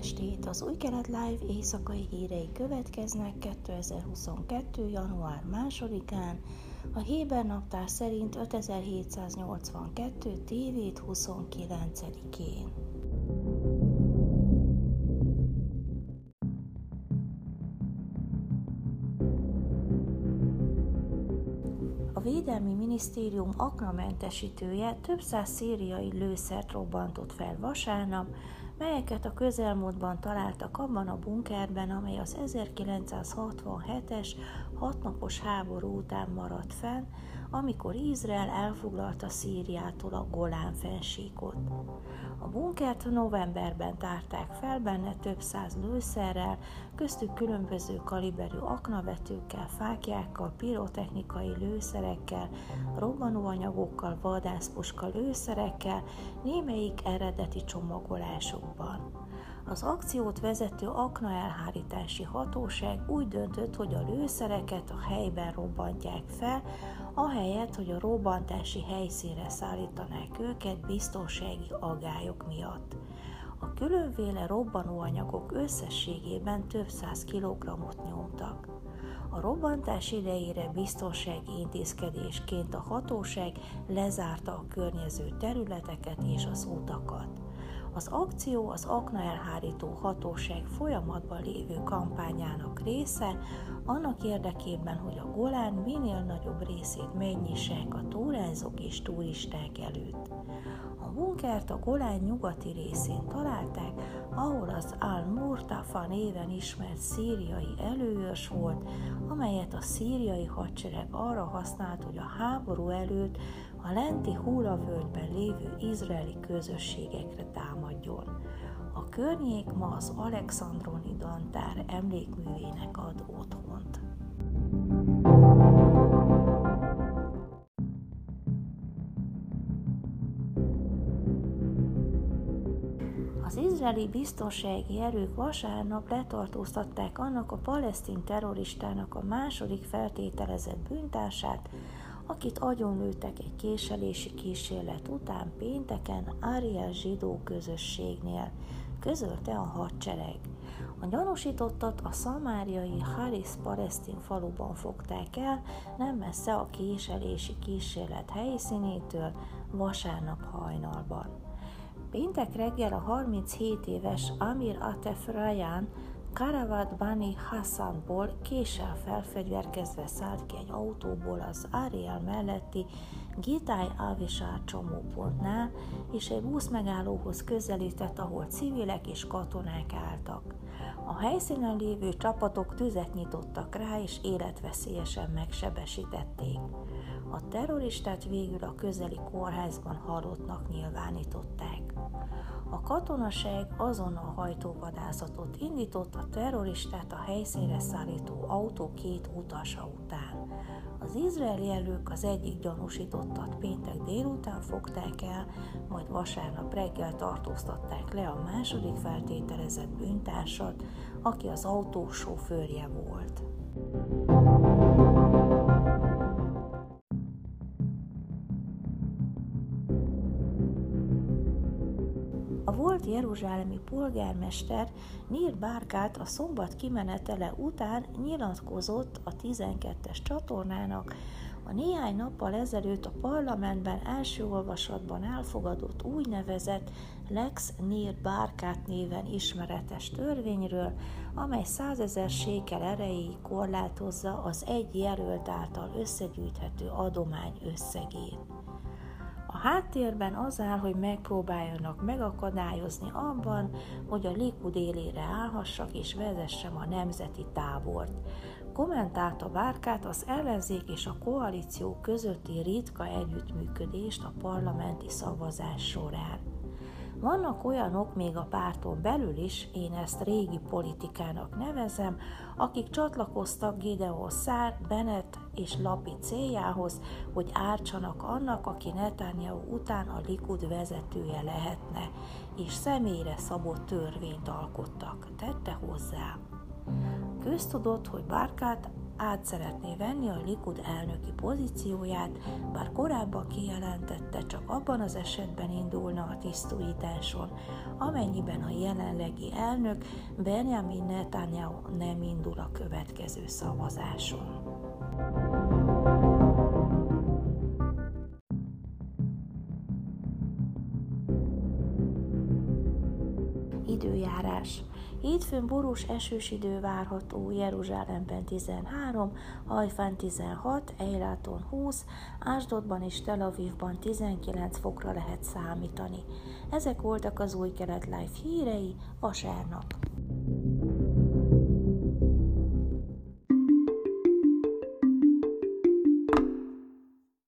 estét! Az Új Kelet Live éjszakai hírei következnek 2022. január 2-án, a Héber naptár szerint 5782. tévét 29-én. A Védelmi Minisztérium aknamentesítője több száz szíriai lőszert robbantott fel vasárnap, melyeket a közelmúltban találtak abban a bunkerben, amely az 1967-es hatnapos háború után maradt fenn, amikor Izrael elfoglalta Szíriától a Golán fensíkot. A bunkert novemberben tárták fel, benne több száz lőszerrel, köztük különböző kaliberű aknavetőkkel, fákjákkal, pirotechnikai lőszerekkel, robbanóanyagokkal, vadászpuska lőszerekkel, némelyik eredeti csomagolásokban. Az akciót vezető akna elhárítási hatóság úgy döntött, hogy a lőszereket a helyben robbantják fel, ahelyett, hogy a robbantási helyszínre szállítanák őket biztonsági agályok miatt. A különféle robbanóanyagok összességében több száz kilogrammot nyomtak. A robbantás idejére biztonsági intézkedésként a hatóság lezárta a környező területeket és az utakat. Az akció az akna elhárító hatóság folyamatban lévő kampányának része, annak érdekében, hogy a Golán minél nagyobb részét megnyissák a túrázók és turisták előtt. A bunkert a Golán nyugati részén találták, ahol az Al-Murtafa néven ismert szíriai előőrs volt, amelyet a szíriai hadsereg arra használt, hogy a háború előtt a lenti Húlavölgyben lévő izraeli közösségekre támadjon. A környék ma az Alexandroni Dantár emlékművének ad otthont. Az izraeli biztonsági erők vasárnap letartóztatták annak a palesztin terroristának a második feltételezett bűntársát, akit agyonlőttek egy késelési kísérlet után pénteken Ariel zsidó közösségnél, közölte a hadsereg. A gyanúsítottat a szamáriai Haris palesztin faluban fogták el, nem messze a késelési kísérlet helyszínétől, vasárnap hajnalban. Péntek reggel a 37 éves Amir Atef Rayan Karavat Bani Hassanból késsel felfegyverkezve szállt ki egy autóból az Ariel melletti Gitai Avisár csomópontnál, és egy busz megállóhoz közelített, ahol civilek és katonák álltak. A helyszínen lévő csapatok tüzet nyitottak rá, és életveszélyesen megsebesítették. A terroristát végül a közeli kórházban halottnak nyilvánították. A katonaság azonnal hajtóvadászatot indított a terroristát a helyszínre szállító autó két utasa után. Az izraeli elők az egyik gyanúsítottat péntek délután fogták el, majd vasárnap reggel tartóztatták le a második feltételezett bűntársat, aki az autó sofőrje volt. A volt jeruzsálemi polgármester Nir Bárkát a szombat kimenetele után nyilatkozott a 12-es csatornának, a néhány nappal ezelőtt a parlamentben első olvasatban elfogadott úgynevezett Lex Nir Bárkát néven ismeretes törvényről, amely százezer sékel erejéig korlátozza az egy jelölt által összegyűjthető adomány összegét. A háttérben az áll, hogy megpróbáljanak megakadályozni abban, hogy a Likud élére állhassak és vezessem a nemzeti tábort. Kommentálta Bárkát az ellenzék és a koalíció közötti ritka együttműködést a parlamenti szavazás során. Vannak olyanok még a párton belül is, én ezt régi politikának nevezem, akik csatlakoztak Gideon Szár, Bennett és Lapi céljához, hogy ártsanak annak, aki Netanyahu után a Likud vezetője lehetne, és személyre szabott törvényt alkottak, tette hozzá. Köztudott, hogy Bárkát át szeretné venni a Likud elnöki pozícióját, bár korábban kijelentette, csak abban az esetben indulna a tisztújításon, amennyiben a jelenlegi elnök Benjamin Netanyahu nem indul a következő szavazáson. Időjárás Hétfőn borús esős idő várható Jeruzsálemben 13, Hajfán 16, Eiláton 20, Ásdodban és Tel Avivban 19 fokra lehet számítani. Ezek voltak az új kelet live hírei vasárnap.